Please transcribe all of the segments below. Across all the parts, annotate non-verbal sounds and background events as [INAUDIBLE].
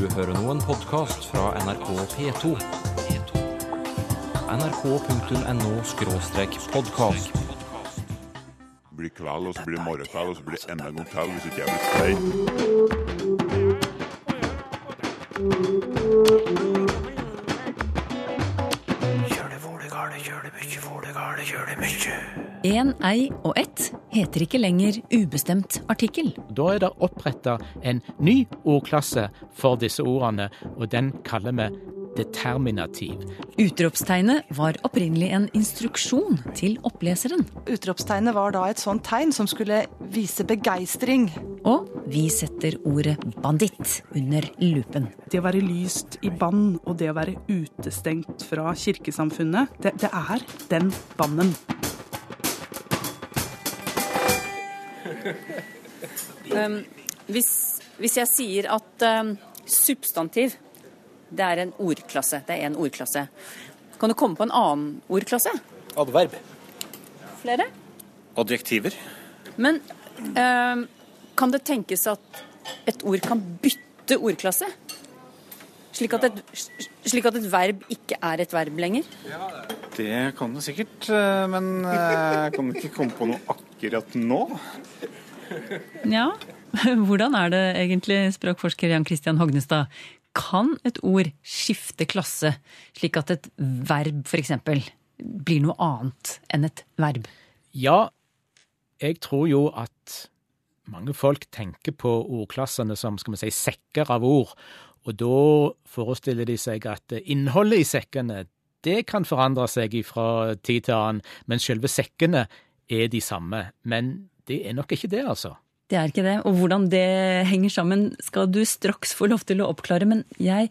Du hører nå en podkast fra NRK P2. nrk.no-podkast. blir kveld, og så blir det morgenkveld, og så blir det enda en gang til hvis ikke jeg blir stein. En, ei og ett heter ikke lenger ubestemt artikkel. Da er det oppretta en ny ordklasse for disse ordene, og den kaller vi determinativ. Utropstegnet var opprinnelig en instruksjon til oppleseren. Utropstegnet var da et sånt tegn som skulle vise begeistring. Og vi setter ordet banditt under lupen. Det å være lyst i bann og det å være utestengt fra kirkesamfunnet, det, det er den bannen. [LAUGHS] Hvis, hvis jeg sier at um, substantiv, det er en ordklasse, det er en ordklasse, kan du komme på en annen ordklasse? Adverb. Flere? Adjektiver. Men um, kan det tenkes at et ord kan bytte ordklasse? Slik at, et, slik at et verb ikke er et verb lenger? Det kan det sikkert, eh, men eh, jeg kan ikke komme på noe akkurat nå. Ja, [LAUGHS] hvordan er det egentlig, språkforsker Jan Christian Hognestad? Kan et ord skifte klasse, slik at et verb f.eks. blir noe annet enn et verb? Ja, jeg tror jo at mange folk tenker på ordklassene som skal vi si, sekker av ord, og da forestiller de seg at innholdet i sekkene det kan forandre seg fra tid til annen, men selve sekkene er de samme. Men det er nok ikke det, altså. Det er ikke det. Og hvordan det henger sammen skal du straks få lov til å oppklare, men jeg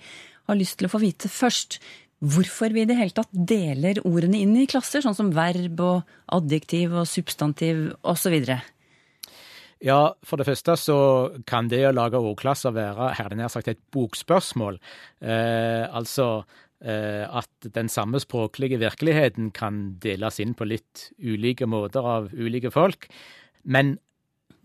har lyst til å få vite først hvorfor vi i det hele tatt deler ordene inn i klasser, sånn som verb og adjektiv og substantiv osv. Ja, for det første så kan det å lage ordklasser være her nær sagt et bokspørsmål. Eh, altså at den samme språklige virkeligheten kan deles inn på litt ulike måter av ulike folk. Men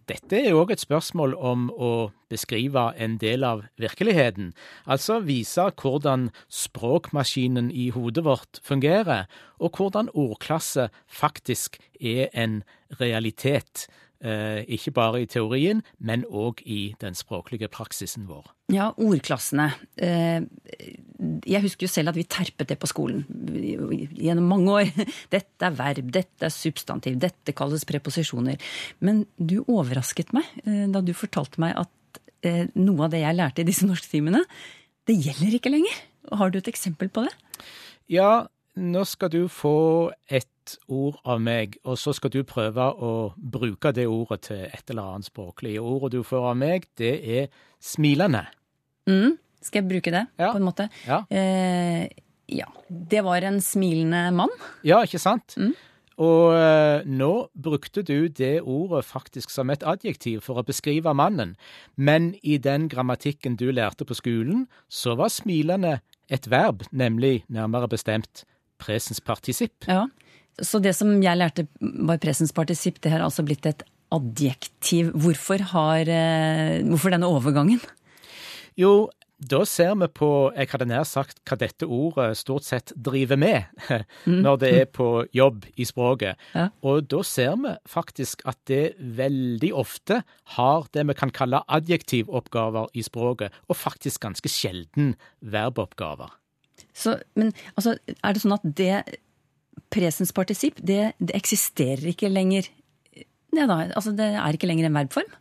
dette er òg et spørsmål om å beskrive en del av virkeligheten. Altså vise hvordan språkmaskinen i hodet vårt fungerer, og hvordan ordklasse faktisk er en realitet. Eh, ikke bare i teorien, men òg i den språklige praksisen vår. Ja, ordklassene. Eh, Jeg husker jo selv at vi terpet det på skolen gjennom mange år. [LAUGHS] Dette er verb, dette er substantiv, dette kalles preposisjoner. Men du overrasket meg eh, da du fortalte meg at noe av det jeg lærte i disse norsktimene, det gjelder ikke lenger. Har du et eksempel på det? Ja, nå skal du få et ord av meg, og så skal du prøve å bruke det ordet til et eller annet språklig. Ordet du får av meg, det er smilende. Mm. Skal jeg bruke det, Ja. på en måte? Ja. Eh, ja. Det var en smilende mann. Ja, ikke sant? Mm. Og eh, nå brukte du det ordet faktisk som et adjektiv for å beskrive mannen, men i den grammatikken du lærte på skolen, så var smilende et verb, nemlig nærmere bestemt presens partisipp. Ja. Så det som jeg lærte var presenspartisipp, det har altså blitt et adjektiv. Hvorfor, har, eh, hvorfor denne overgangen? Jo, da ser vi på, jeg hadde nær sagt, hva dette ordet stort sett driver med når det er på jobb i språket. Ja. Og da ser vi faktisk at det veldig ofte har det vi kan kalle adjektivoppgaver i språket, og faktisk ganske sjelden verboppgaver. Så, men altså, er det sånn at det presens partisipp, det, det eksisterer ikke lenger ja, da, altså Det er ikke lenger en verbform?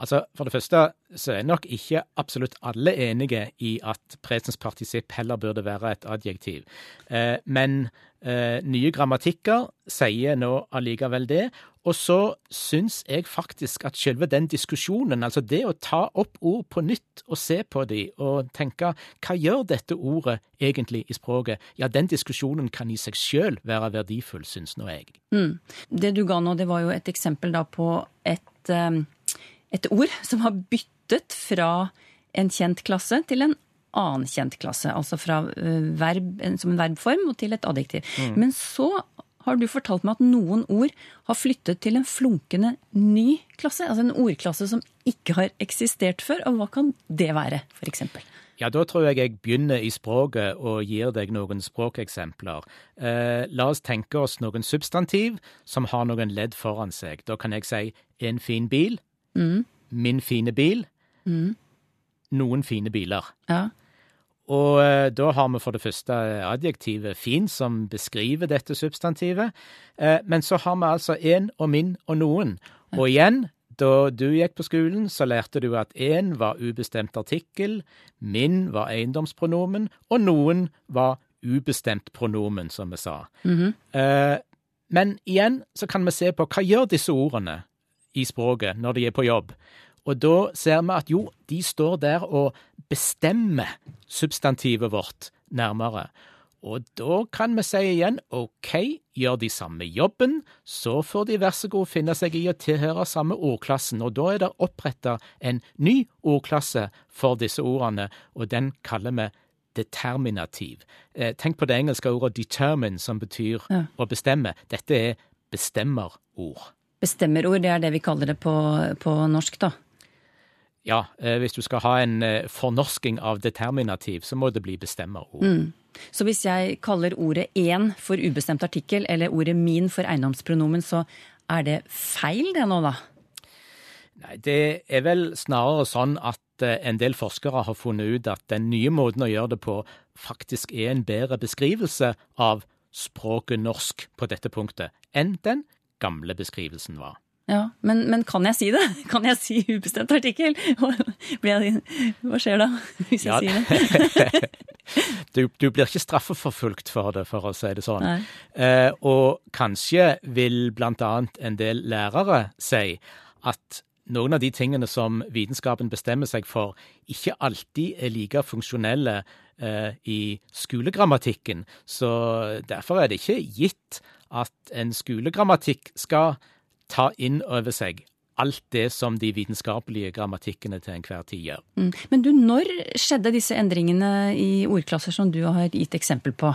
Altså, For det første så er nok ikke absolutt alle enige i at presens partisipp heller burde være et adjektiv. Eh, men eh, nye grammatikker sier nå allikevel det. Og så syns jeg faktisk at selve den diskusjonen, altså det å ta opp ord på nytt og se på de og tenke hva gjør dette ordet egentlig i språket, ja, den diskusjonen kan i seg sjøl være verdifull, syns nå jeg. Mm. Det du ga nå, det var jo et eksempel da på et, eh, et ord som har byttet fra en kjent klasse til en annen kjent klasse. Altså fra eh, verb, som en verbform og til et adjektiv. Men så har du fortalt meg at noen ord har flyttet til en flunkende ny klasse. Altså en ordklasse som ikke har eksistert før. Og hva kan det være, f.eks.? Ja, da tror jeg jeg begynner i språket og gir deg noen språkeksempler. Eh, la oss tenke oss noen substantiv som har noen ledd foran seg. Da kan jeg si en fin bil, Mm. min fine bil, noen fine biler. Ja. Og eh, da har vi for det første adjektivet fin, som beskriver dette substantivet. Eh, men så har vi altså en og min og noen. Og igjen, da du gikk på skolen, så lærte du at en var ubestemt artikkel, min var eiendomspronomen, og noen var ubestemt pronomen, som vi sa. Eh, Men igjen så kan vi se på hva gjør disse ordene i språket når de er på jobb. Og da ser vi at jo, de står der og bestemmer substantivet vårt nærmere. Og da kan vi si igjen OK, gjør de samme jobben, så får de vær så god finne seg i å tilhøre samme ordklassen. Og da er det oppretta en ny ordklasse for disse ordene, og den kaller vi determinativ. Eh, tenk på det engelske ordet 'determine', som betyr Ja. å bestemme. Dette er bestemmerord. Bestemmerord, det er det vi kaller det på, på norsk, da. Ja, eh, hvis du skal ha en eh, fornorsking av determinativ, så må det bli bestemmerord. Så hvis jeg kaller ordet én for ubestemt artikkel, eller ordet min for eiendomspronomen, så er det feil det nå, da? Nei, det er vel snarere sånn at eh, en del forskere har funnet ut at den nye måten å gjøre det på faktisk er en bedre beskrivelse av språket norsk på dette punktet enn den gamle beskrivelsen var. Ja, men, men kan jeg si det? [LAUGHS] Kan jeg si ubestemt artikkel? [LAUGHS] Hva skjer da, [LAUGHS] hvis jeg Ja. sier det? Du, du blir ikke straffeforfulgt for det, for å si det sånn. Eh, og kanskje vil annet en del lærere si at noen av de tingene som vitenskapen bestemmer seg for, ikke alltid er like funksjonelle eh, i skolegrammatikken. Så derfor er det ikke gitt at en skolegrammatikk skal ta inn over seg alt det som de vitenskapelige grammatikkene til enhver tid gjør. Mm. Men du, når skjedde disse endringene i ordklasser som du har gitt eksempel på?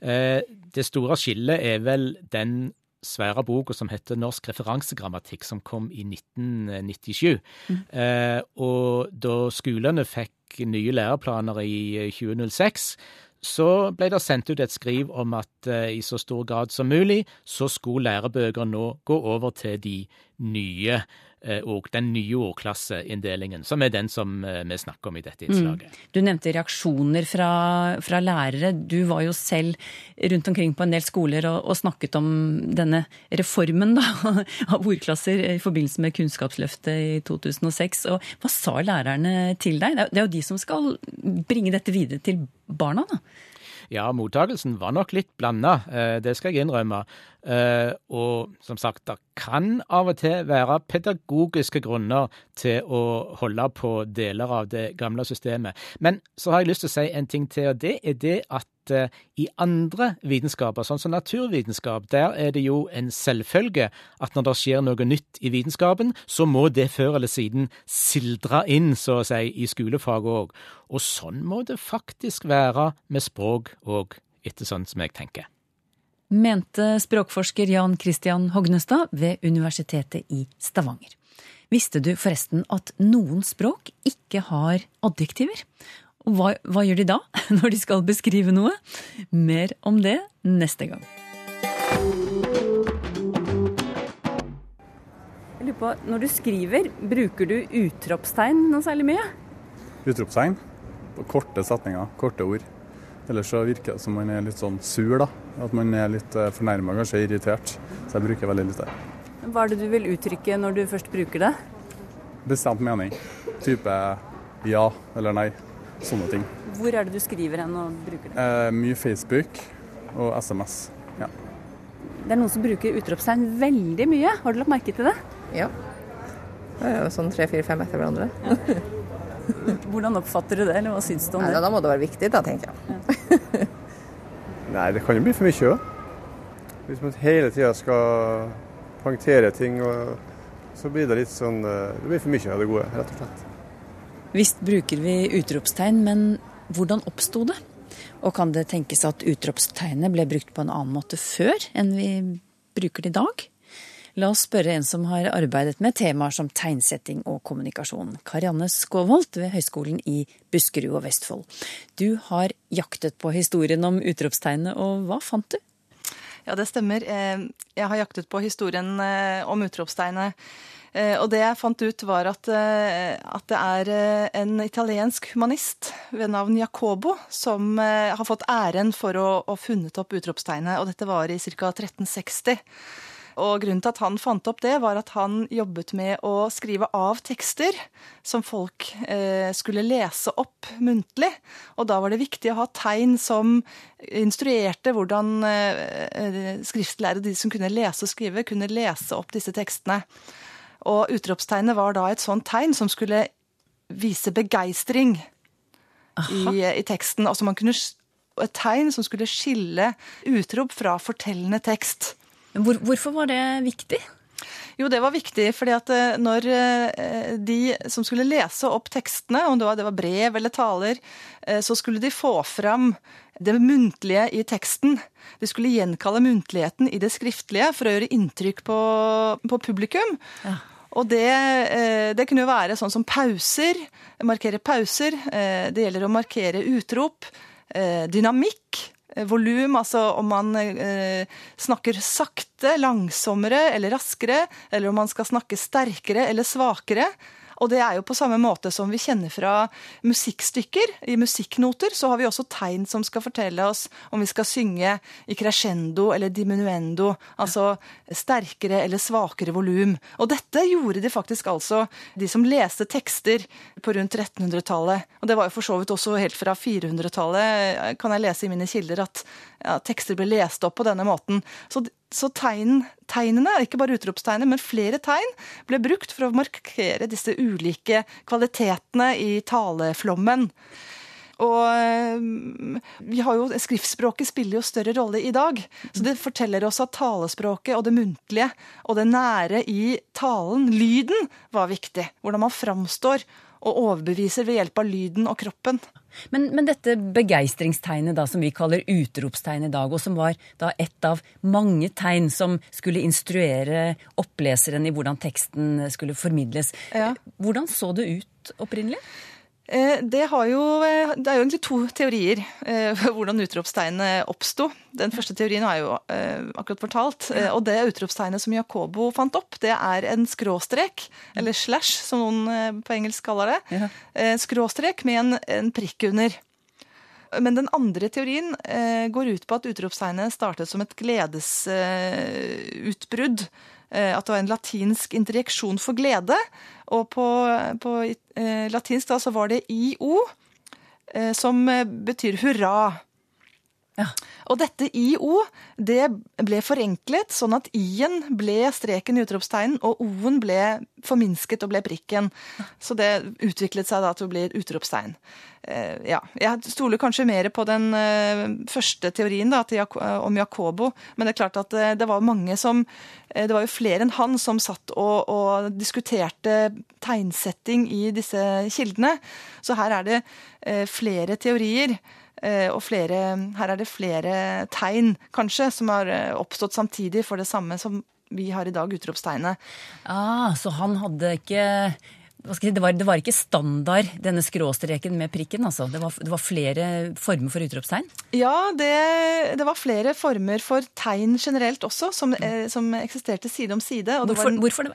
Eh, det store skillet er vel den svære boka som heter Norsk referansegrammatikk, som kom i 1997. Eh, og da skolene fikk nye læreplaner i eh, 2006, så ble det sendt ut et skriv om at eh, i så stor grad som mulig, så skulle lærebøker nå gå over til de nye eh, ord, den nye årklasseinndelingen, som er den som eh, vi snakker om i dette innslaget. Du nevnte reaksjoner fra, fra lærere. Du var jo selv rundt omkring på en del skoler og, og snakket om denne reformen da, [LAUGHS] av ordklasser i forbindelse med Kunnskapsløftet i 2006. Og hva sa lærerne til deg? Det er- er jo de som skal bringe dette videre til barna. da. Ja, mottagelsen var nok litt blanda, eh, det skal jeg innrømme. Eh, Og som sagt, det kan av og til være pedagogiske grunner til å holde på deler av det gamle systemet. Men så har jeg lyst til å si en ting til, og det er det at eh, i andre vitenskaper, sånn som naturvitenskap, der er det jo en selvfølge at når det skjer noe nytt i vitenskapen, så må det før eller siden sildre inn, så å si, i skolefaget òg. Og sånn må det faktisk være med språk òg, etter sånn som jeg tenker. Mente språkforsker Jan Christian Hognestad ved Universitetet i Stavanger. Visste du forresten at noen språk ikke har adjektiver? Og hva, hva gjør de da, [LAUGHS] når de skal beskrive noe? Mer om det neste gang. Jeg lurer på, Når du skriver, bruker du utropstegn noe særlig mye? utropstegn korte setninger, korte ord. Ellers så virker det som man er litt sånn sur, da. At man er litt fornærma, kanskje irritert. Så jeg bruker veldig lite. Hva er det du vil uttrykke når du først bruker det? Bestemt mening. Type ja eller nei. Sånne ting. Hvor er det du skriver hen og bruker det? Eh, mye Facebook og SMS. Ja. Det er noen som bruker utropstegn veldig mye. Har du lagt merke til det? Ja. Det er jo sånn tre, fire, fem etter hverandre. [LAUGHS] Hvordan oppfatter du det, eller hva syns du om Nei, det? da må det være viktig, da, tenker jeg. [LAUGHS] Nei, det kan jo bli for mye òg. Hvis man hele tida skal poengtere ting, og så blir det litt sånn eh, Det blir for mye av det gode, rett og slett. Visst bruker vi utropstegn, men hvordan oppsto det? Og kan det tenkes at utropstegnet ble brukt på en annen måte før enn vi bruker det i dag? La oss spørre en som har arbeidet med temaer som tegnsetting og kommunikasjon. Karianne Skåvolt ved Høgskolen i Buskerud og Vestfold. Du har jaktet på historien om utropstegnet, og hva fant du? Ja, det stemmer. Eh, jeg har jaktet på historien eh, om utropstegnet. Eh, og det jeg fant ut, var at, at, det er en italiensk humanist ved navn Jacobo som har fått æren for å ha funnet opp utropstegnet, og dette var i ca. 1360. Og grunnen til at han fant opp det, var at han jobbet med å skrive av tekster som folk eh, skulle lese opp muntlig. Og da var det viktig å ha tegn som instruerte hvordan eh, skriftlærere, de som kunne lese og skrive, kunne lese opp disse tekstene. Og utropstegnet var da et sånt tegn som skulle vise begeistring i, i, teksten. Altså man kunne, et tegn som skulle skille utrop fra fortellende tekst. Hvor, hvorfor var det viktig? Jo, det var viktig, fordi at eh, når eh, de som skulle lese opp tekstene, om det var, det var brev eller taler, eh, så skulle de få fram det muntlige i teksten. De skulle gjenkalle muntligheten i det skriftlige for å gjøre inntrykk på, på publikum. Ja. Og det, det, kunne jo være sånn som pauser, markere pauser. Det gjelder å markere utrop. Dynamikk. Eh, volum, altså om man eh, snakker sakte, langsommere eller raskere, eller om man skal snakke sterkere eller svakere. Og det er jo på samme måte som vi kjenner fra musikkstykker. I musikknoter så har vi også tegn som skal fortelle oss om vi skal synge i crescendo eller diminuendo, altså sterkere eller svakere volum. Og dette gjorde de faktisk altså, de som leste tekster på rundt 1300-tallet. Og det var jo for så vidt også helt fra 400-tallet, kan jeg lese i mine kilder, at ja, tekster ble lest opp på denne måten. Så så tegn, tegnene, ikke bare utropstegnet, men flere tegn, ble brukt for å markere disse ulike kvalitetene i taleflommen. Og eh, vi har jo, Skriftspråket spiller jo større rolle i dag. Så det forteller oss at talespråket og det muntlige og det nære i talen, lyden, var viktig. Hvordan man framstår og overbeviser ved hjelp av lyden og kroppen. Men, men dette begeistringstegnet da, som vi kaller utropstegn i dag, og som var da ett av mange tegn som skulle instruere oppleseren i hvordan teksten skulle formidles. Ja. Hvordan så det ut opprinnelig? Eh, det, jo, eh, det, er jo egentlig to teorier eh, for hvordan utropstegnet oppsto. Den første teorien er jo akkurat fortalt. Og det utropstegnet som Jacobo fant opp, det er en skråstrek, eller slash, som noen på engelsk kaller det. Skråstrek med en, en, prikk under. Men den andre teorien går ut på at utropstegnet startet som et gledesutbrudd. At det var en latinsk interjeksjon for glede. Og på, på eh, latinsk da så var det IO, eh, som eh, betyr hurra. Ja. Og dette IO det ble forenklet, sånn at I-en ble streken i utropstegnen, og O-en ble forminsket og ble prikken. Så det utviklet seg da til å bli utropstegn. Eh, ja, jeg stoler kanskje mer på den uh, første teorien da, Jak om Jacobo, men det er klart at det var mange som Det var jo flere enn han som satt og, og, diskuterte tegnsetting i disse kildene. Så her er det flere teorier. Og flere, her er det flere tegn, kanskje, som har oppstått samtidig for det samme som vi har i dag, utropstegnet. Ah, så han hadde ikke Si, det, var, det, var, ikke standard, denne skråstreken med prikken? altså? Det var, det var flere former for utropstegn? Ja, det, det, var flere former for tegn generelt også, som, eh, som eksisterte side om side. hvorfor, var, hvorfor det?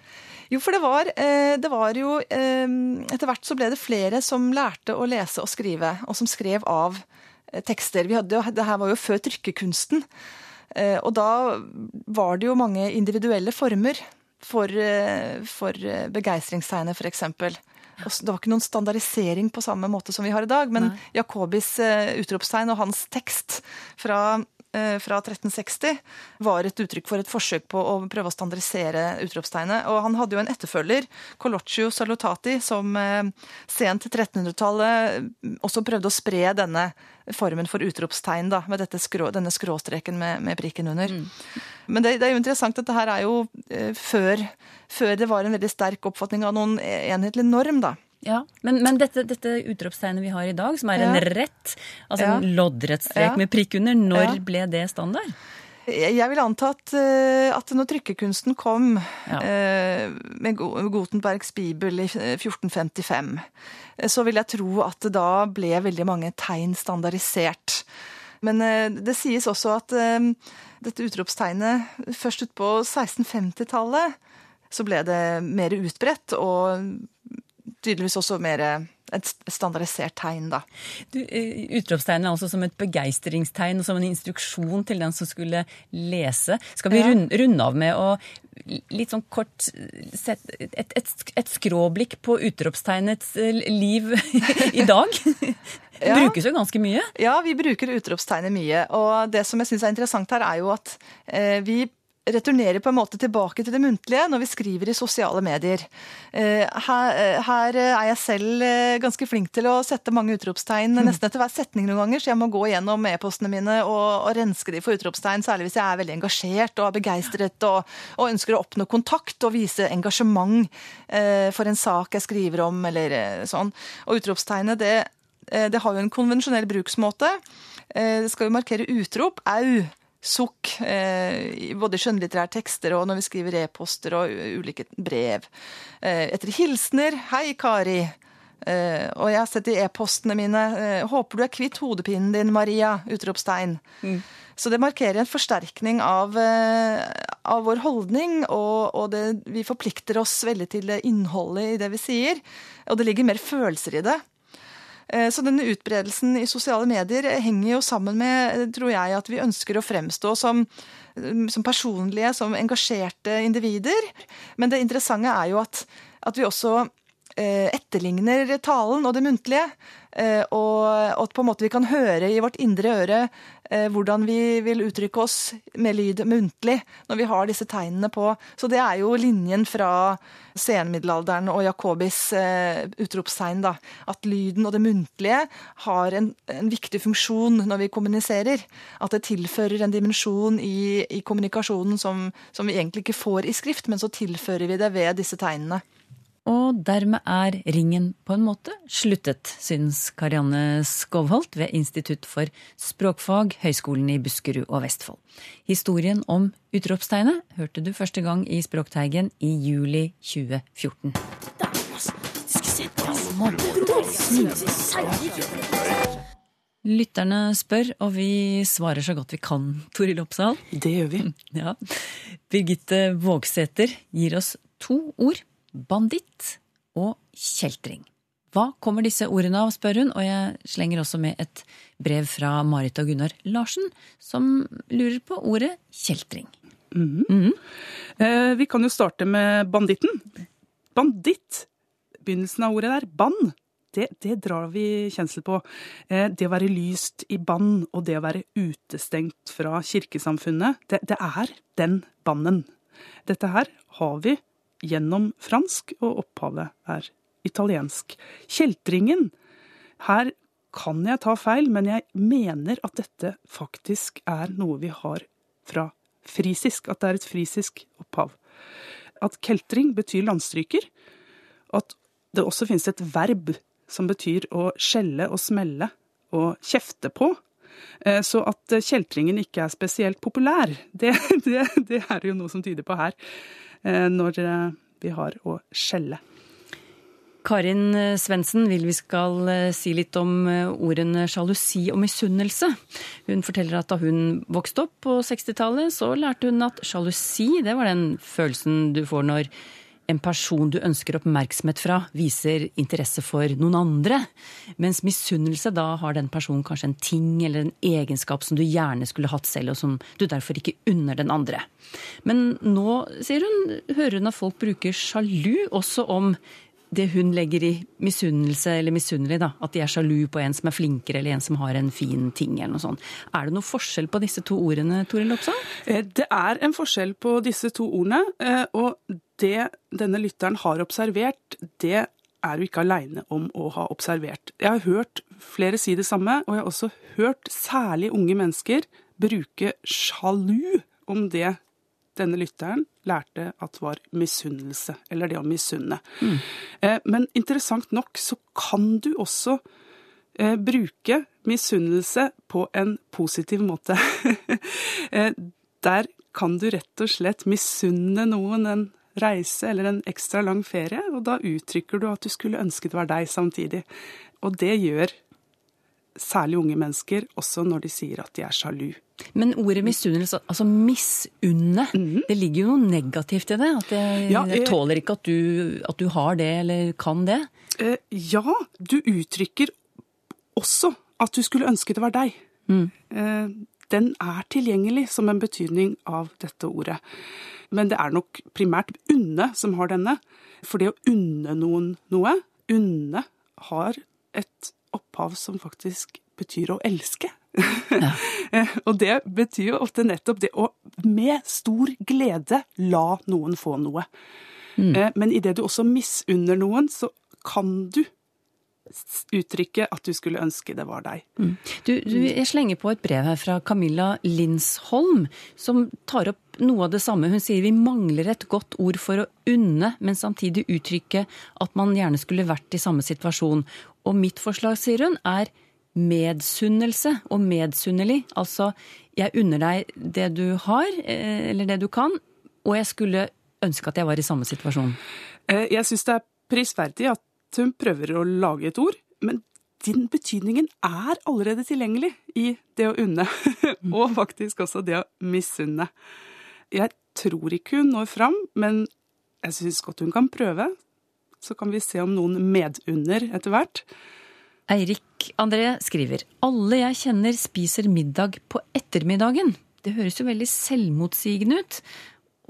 Jo, for det var, eh, det var jo eh, Etter hvert så ble det flere som lærte å lese og skrive, og som skrev av eh, tekster. Vi hadde, det her var jo før trykkekunsten. Eh, og da var det jo mange individuelle former for, eh, for eh, begeistringstegnet, f.eks. Det var ikke noen standardisering på samme måte som vi har i dag, men Nei. Jacobis eh, utropstegn og hans tekst fra, fra 1360 var et uttrykk for et forsøk på å prøve å standardisere utropstegnet. Og han hadde jo en etterfølger, Coloccio Salutati, som sent 1300-tallet også prøvde å spre denne formen for utropstegn, da, med skrå, denne skråstreken med, med prikken under. Mm. Men det, det, er jo interessant at det her er jo eh, før, før, det var en veldig sterk oppfatning av noen enhetlig norm, da. Ja, Men, men dette, dette utropstegnet vi har i dag, som er en Ja. rett, altså Ja. en loddrett strek Ja. med prikk under, når ble det standard? Jeg vil anta at, eh, at når trykkekunsten kom eh, med Gutenbergs bibel i 1455, eh, så vil jeg tro at da ble veldig mange tegn standardisert. Men eh, det sies også at eh, dette utropstegnet først utpå 1650-tallet så ble det mer utbredt, og tydeligvis også mer et standardisert tegn, da. Eh, utropstegnet altså som et begeistringstegn og som en instruksjon til den som skulle lese. Skal vi Ja. runde, runde av med å litt sånn kort sett, et, et, et skråblikk på utropstegnets eh, liv [LAUGHS] i dag? Det [LAUGHS] Ja. brukes jo ganske mye. Ja, vi bruker utropstegnet mye. Og det som jeg syns er interessant her, er jo at eh, vi returnerer på en måte tilbake til det muntlige når vi skriver i sosiale medier. Eh, her, eh, her er jeg selv eh, ganske flink til å sette mange utropstegn nesten etter hver setning noen ganger, så jeg må gå gjennom e-postene mine og, og renske de for utropstegn, særlig hvis jeg er veldig engasjert og er begeistret og, og ønsker å oppnå kontakt og vise engasjement eh, for en sak jeg skriver om, eller eh, sånn. Og utropstegnet, det Eh, Det har jo en konvensjonell bruksmåte. Eh, Det skal jo markere utrop, au, sukk, eh, i både skjønnlitterære tekster og når vi skriver e-poster og ulike brev. Eh, Etter hilsener, hei Kari. Eh, Og jeg har sett i e-postene mine, eh, håper du er kvitt hodepinen din, Maria, utropstegn. Så det markerer en forsterkning av, eh, av vår holdning, og, og det, vi forplikter oss veldig til det innholdet i det vi sier. Og det ligger mer følelser i det. Eh, Så denne utbredelsen i sosiale medier henger jo sammen med, eh, tror jeg, at vi ønsker å fremstå som, eh, som personlige, som engasjerte individer. Men det interessante er jo at, at vi også etterligner talen og det muntlige. Og, at på en måte vi kan høre i vårt indre øre hvordan vi vil uttrykke oss med lyd muntlig når vi har disse tegnene på. Så det er jo linjen fra senmiddelalderen og Jacobis eh, utropstegn. da, At lyden og det muntlige har en, en viktig funksjon når vi kommuniserer. At det tilfører en dimensjon i, i kommunikasjonen som, som vi egentlig ikke får i skrift, men så tilfører vi det ved disse tegnene. Og dermed er ringen på en måte sluttet, syns Karianne Skovholt ved Institutt for språkfag, Høgskolen i Buskerud og Vestfold. Historien om utropstegnet hørte du første gang i Språkteigen i juli 2014. Lytterne spør, og vi svarer så godt vi kan, Toril Oppsal. Det gjør vi. [LAUGHS] Ja. Birgitte Vågsæter gir oss to ord. Banditt og kjeltring. Hva kommer disse ordene av, spør hun, og jeg slenger også med et brev fra Marit og Gunnar Larsen, som lurer på ordet kjeltring. Eh, Vi kan jo starte med banditten. Banditt. Begynnelsen av ordet der, bann, det, det drar vi kjensel på. Eh, Det å være lyst i bann og det å være utestengt fra kirkesamfunnet, det, det er den bannen. Dette her har vi gjennom fransk, og opphavet er italiensk. Kjeltringen. Her kan jeg ta feil, men jeg mener at dette faktisk er noe vi har fra frisisk, at det er et frisisk opphav. At keltring betyr landstryker, at det også finnes et verb som betyr å skjelle og smelle og kjefte på. Eh, Så at kjeltringen ikke er spesielt populær, [LAUGHS] det, det, det er jo noe som tyder på her, når eh, vi har å skjelle. Karin eh, Svendsen vil vi skal eh, si litt om eh, ordene sjalusi og misunnelse. Hun forteller at da hun vokste opp på 60-tallet, så lærte hun at sjalusi, det var den følelsen du får når en person du ønsker oppmerksomhet fra, viser interesse for noen andre. Mens misunnelse, da har den personen kanskje en ting eller en egenskap som du gjerne skulle hatt selv, og som du derfor ikke unner den andre. Men nå, sier hun, hører hun at folk bruker sjalu også om det hun legger i misunnelse eller misunnelig, da. At de er sjalu på en som er flinkere, eller en som har en fin ting, eller noe sånt. Er det noe forskjell på disse to ordene, Toril Oppsal? Eh, Det er en forskjell på disse to ordene, eh, og det denne lytteren har observert, det er du ikke aleine om å ha observert. Jeg har hørt flere si det samme, og jeg har også hørt særlig unge mennesker bruke sjalu om det denne lytteren lærte at var misunnelse, eller det å misunne. Mm. Men interessant nok så kan du også eh, bruke misunnelse på en positiv måte. [LAUGHS] Eh, Der kan du rett og slett misunne noen en reise eller en ekstra lang ferie, og da uttrykker du at du skulle ønske det var deg samtidig. Og det gjør særlig unge mennesker også når de sier at de er sjalu. Men ordet misunnelse, altså misunne, det ligger jo noe negativt i det? At Mhm. Ja, jeg eh, tåler ikke at du, at du har det eller kan det? Eh, ja, du uttrykker også at du skulle ønske det var deg. Eh, den er tilgjengelig som en betydning av dette ordet. Men det er nok primært unne som har denne. For det å unne noen noe, unne, har et opphav som faktisk betyr å elske. Ja. [LAUGHS] Og det betyr jo ofte nettopp det å med stor glede la noen få noe. Mm. Men idet du også misunner noen, så kan du uttrykke at du skulle ønske det var deg. Du, du, jeg slenger på et brev her fra Camilla Linsholm, som tar opp noe av det samme. Hun sier vi mangler et godt ord for å unne, men samtidig uttrykke at man gjerne skulle vært i samme situasjon. Og mitt forslag, sier hun, er medsunnelse og medsunnelig. Altså, jeg unner deg det du har, eh, eller det du kan, og jeg skulle ønske at jeg var i samme situasjon. Eh, Jeg syns det er prisverdig at hun prøver å lage et ord, men den betydningen er allerede tilgjengelig i det å unne, [LAUGHS] og faktisk også det å misunne. Jeg tror ikke hun når fram, men jeg syns godt hun kan prøve. Så kan vi se om noen medunner etter hvert. Eirik André skriver Alle jeg kjenner spiser middag på ettermiddagen. Det høres jo veldig selvmotsigende ut.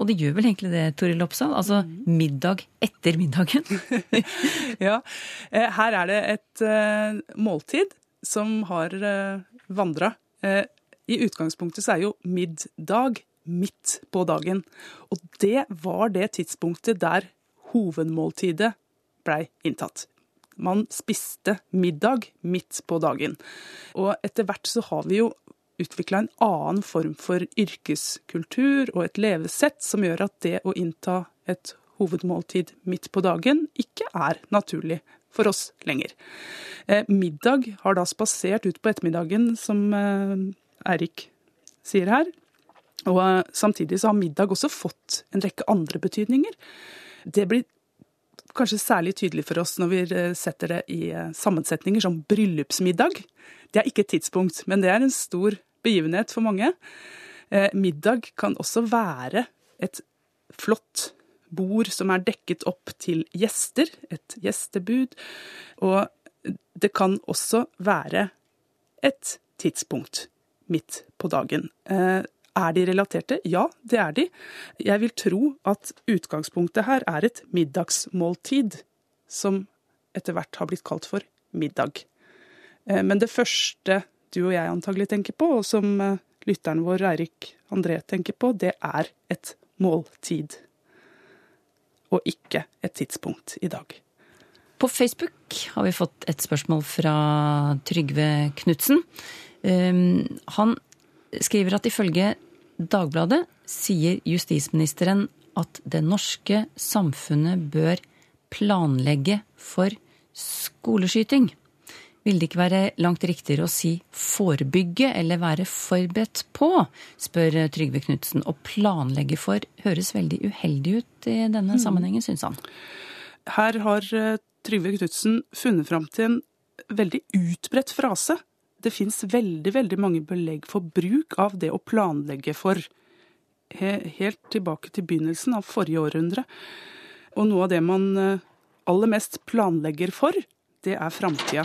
Og det gjør vel egentlig det, Toril Oppsal? Altså middag etter middagen. [LAUGHS] Ja, eh, her er det et eh, måltid som har uh, vandra. I utgangspunktet så er jo middag midt på dagen. Og det var det tidspunktet der hovedmåltidet blei inntatt. Man spiste middag midt på dagen. Og etter hvert så har vi jo utvikla en annen form for yrkeskultur og et levesett som gjør at det å innta et hovedmåltid midt på dagen ikke er naturlig for oss lenger. Eh, middag har da spasert ut på ettermiddagen, som eh, Eirik sier her. Og eh, samtidig så har middag også fått en rekke andre betydninger. Det blir kanskje særlig tydelig for oss når vi eh, setter det i eh, sammensetninger som bryllupsmiddag. Det er ikke et tidspunkt, men det er en stor begivenhet for mange. Eh, middag kan også være et flott bord som er dekket opp til gjester, et gjestebud. Og det kan også være et tidspunkt midt på dagen. Er de relaterte? Ja, det er de. Jeg vil tro at utgangspunktet her er et middagsmåltid, som etter hvert har blitt kalt for middag. Eh, Men det første du og jeg antagelig tenker på, og som eh, lytteren vår Eirik André tenker på, det er et måltid. Og ikke et tidspunkt i dag. På Facebook har vi fått et spørsmål fra Trygve Knutsen. Um, Han skriver at ifølge Dagbladet sier justisministeren at det norske samfunnet bør planlegge for skoleskyting. Vil det ikke være langt riktigere å si forebygge eller være forberedt på, spør Trygve Knutsen. Å planlegge for høres veldig uheldig ut i denne sammenhengen, syns han. Her har eh, Trygve Knutsen funnet fram til en veldig utbredt frase. Det fins veldig, veldig mange belegg for bruk av det å planlegge for. Helt tilbake til begynnelsen av forrige århundre. Og noe av det man eh, aller mest planlegger for, det er framtida.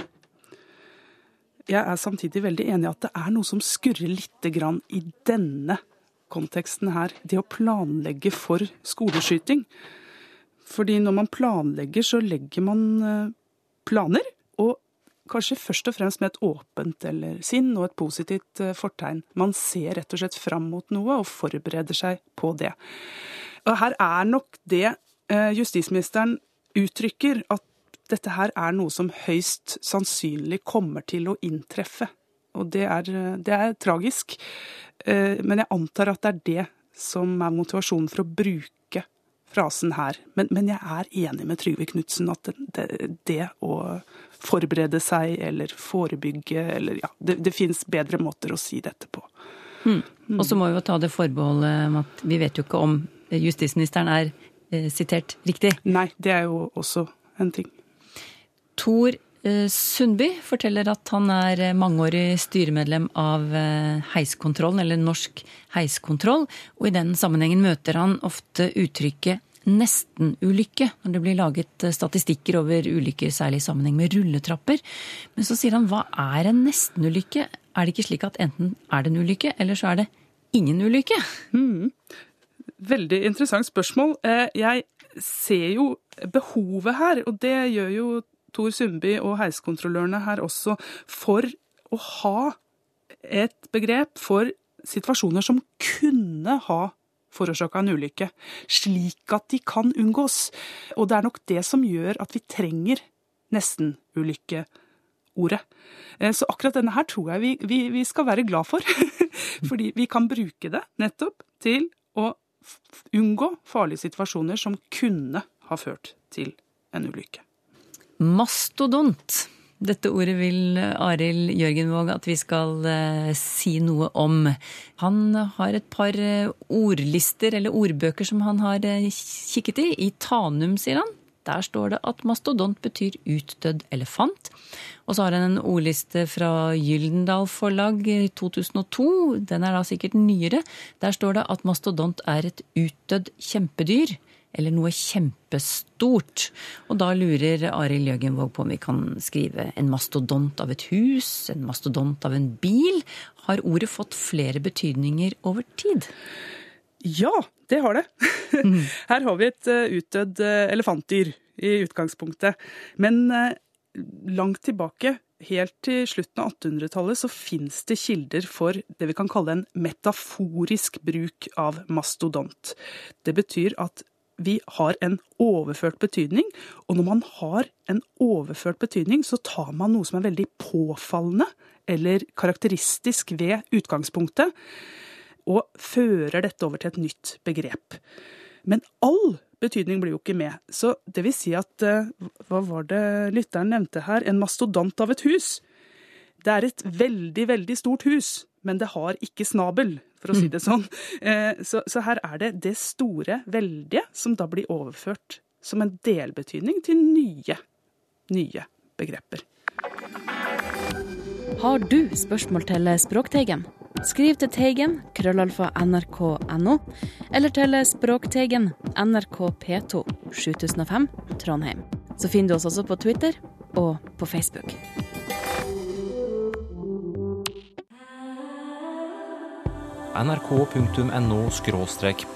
Jeg er samtidig veldig enig i at det er noe som skurrer lite grann i denne konteksten her. Det å planlegge for skoleskyting. Fordi når man planlegger, så legger man eh, planer, kanskje først og fremst med et åpent eller sinn og et positivt eh, fortegn. Man ser rett og slett fram mot noe og forbereder seg på det. Og her er nok det eh, justisministeren uttrykker, at dette her er noe som høyst sannsynlig kommer til å inntreffe. Og det er, eh, det er tragisk. Men jeg antar at det er det som er motivasjonen for å bruke frasen her. Men, men jeg er enig med Trygve Knutsen at det, det, å forberede seg eller forebygge eller ja, det, det fins bedre måter å si dette på. Mm. Og så må vi jo ta det forbeholdet at vi vet jo ikke om justisministeren er eh, sitert riktig. Nei, det er jo også en ting. Tor Sundby forteller at han er eh, mangeårig styremedlem av eh, Heiskontrollen, eller Norsk heiskontroll, og i den sammenhengen møter han ofte uttrykket nestenulykke når det blir laget statistikker over ulykker, særlig i sammenheng med rulletrapper. Men så sier han hva er en nestenulykke? Er det ikke slik at enten er det en ulykke, eller så er det ingen ulykke? Mm. Veldig interessant spørsmål. Jeg ser jo behovet her, og det gjør jo Tor Sundby og heiskontrollørene her også for å ha et begrep for situasjoner som kunne ha forårsaka en ulykke, slik at de kan unngås. Og det er nok det som gjør at vi trenger nesten-ulykke-ordet. Eh, så akkurat denne her tror jeg vi, vi, vi skal være glad for. [LAUGHS] Fordi vi kan bruke det nettopp til å unngå farlige situasjoner som kunne ha ført til en ulykke. Mastodont. Dette ordet vil Arild Jørgenvåg at vi skal eh, si noe om. Han har et par eh, ordlister, eller ordbøker, som han har eh, kikket i. I Tanum, sier han. Der står det at mastodont betyr utdødd elefant. Og så har han en ordliste fra Gyldendal forlag i 2002. Den er da sikkert nyere. Der står det at mastodont er et utdødd kjempedyr eller noe kjempestort. Og da lurer Arild Jøgenvåg på om vi kan skrive en mastodont av et hus, en mastodont av en bil. Har ordet fått flere betydninger over tid? Ja, det har det. [LAUGHS] Her har vi et eh, utdødd eh, elefantdyr i utgangspunktet. Men eh, langt tilbake helt til slutten av 1800-tallet så fins det kilder for det vi kan kalle en metaforisk bruk av mastodont. Det betyr at vi har en overført betydning. Og når man har en overført betydning, så tar man noe som er veldig påfallende eller karakteristisk ved utgangspunktet, og fører dette over til et nytt begrep. Men all betydning blir jo ikke med. Så det vil si at eh, Hva var det lytteren nevnte her? En mastodont av et hus. Det er et veldig, veldig stort hus, men det har ikke snabel for å si det sånn. Eh, så, så her er det det store, veldige, som da blir overført som en delbetydning til nye, nye begreper. Har du spørsmål til Språkteigen? Skriv til Teigen, krøllalfa nrk.no, eller til Språkteigen, NRK P2, 7005, Trondheim. Så finner du oss også på Twitter og på Facebook. nrk.no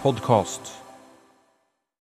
podkast.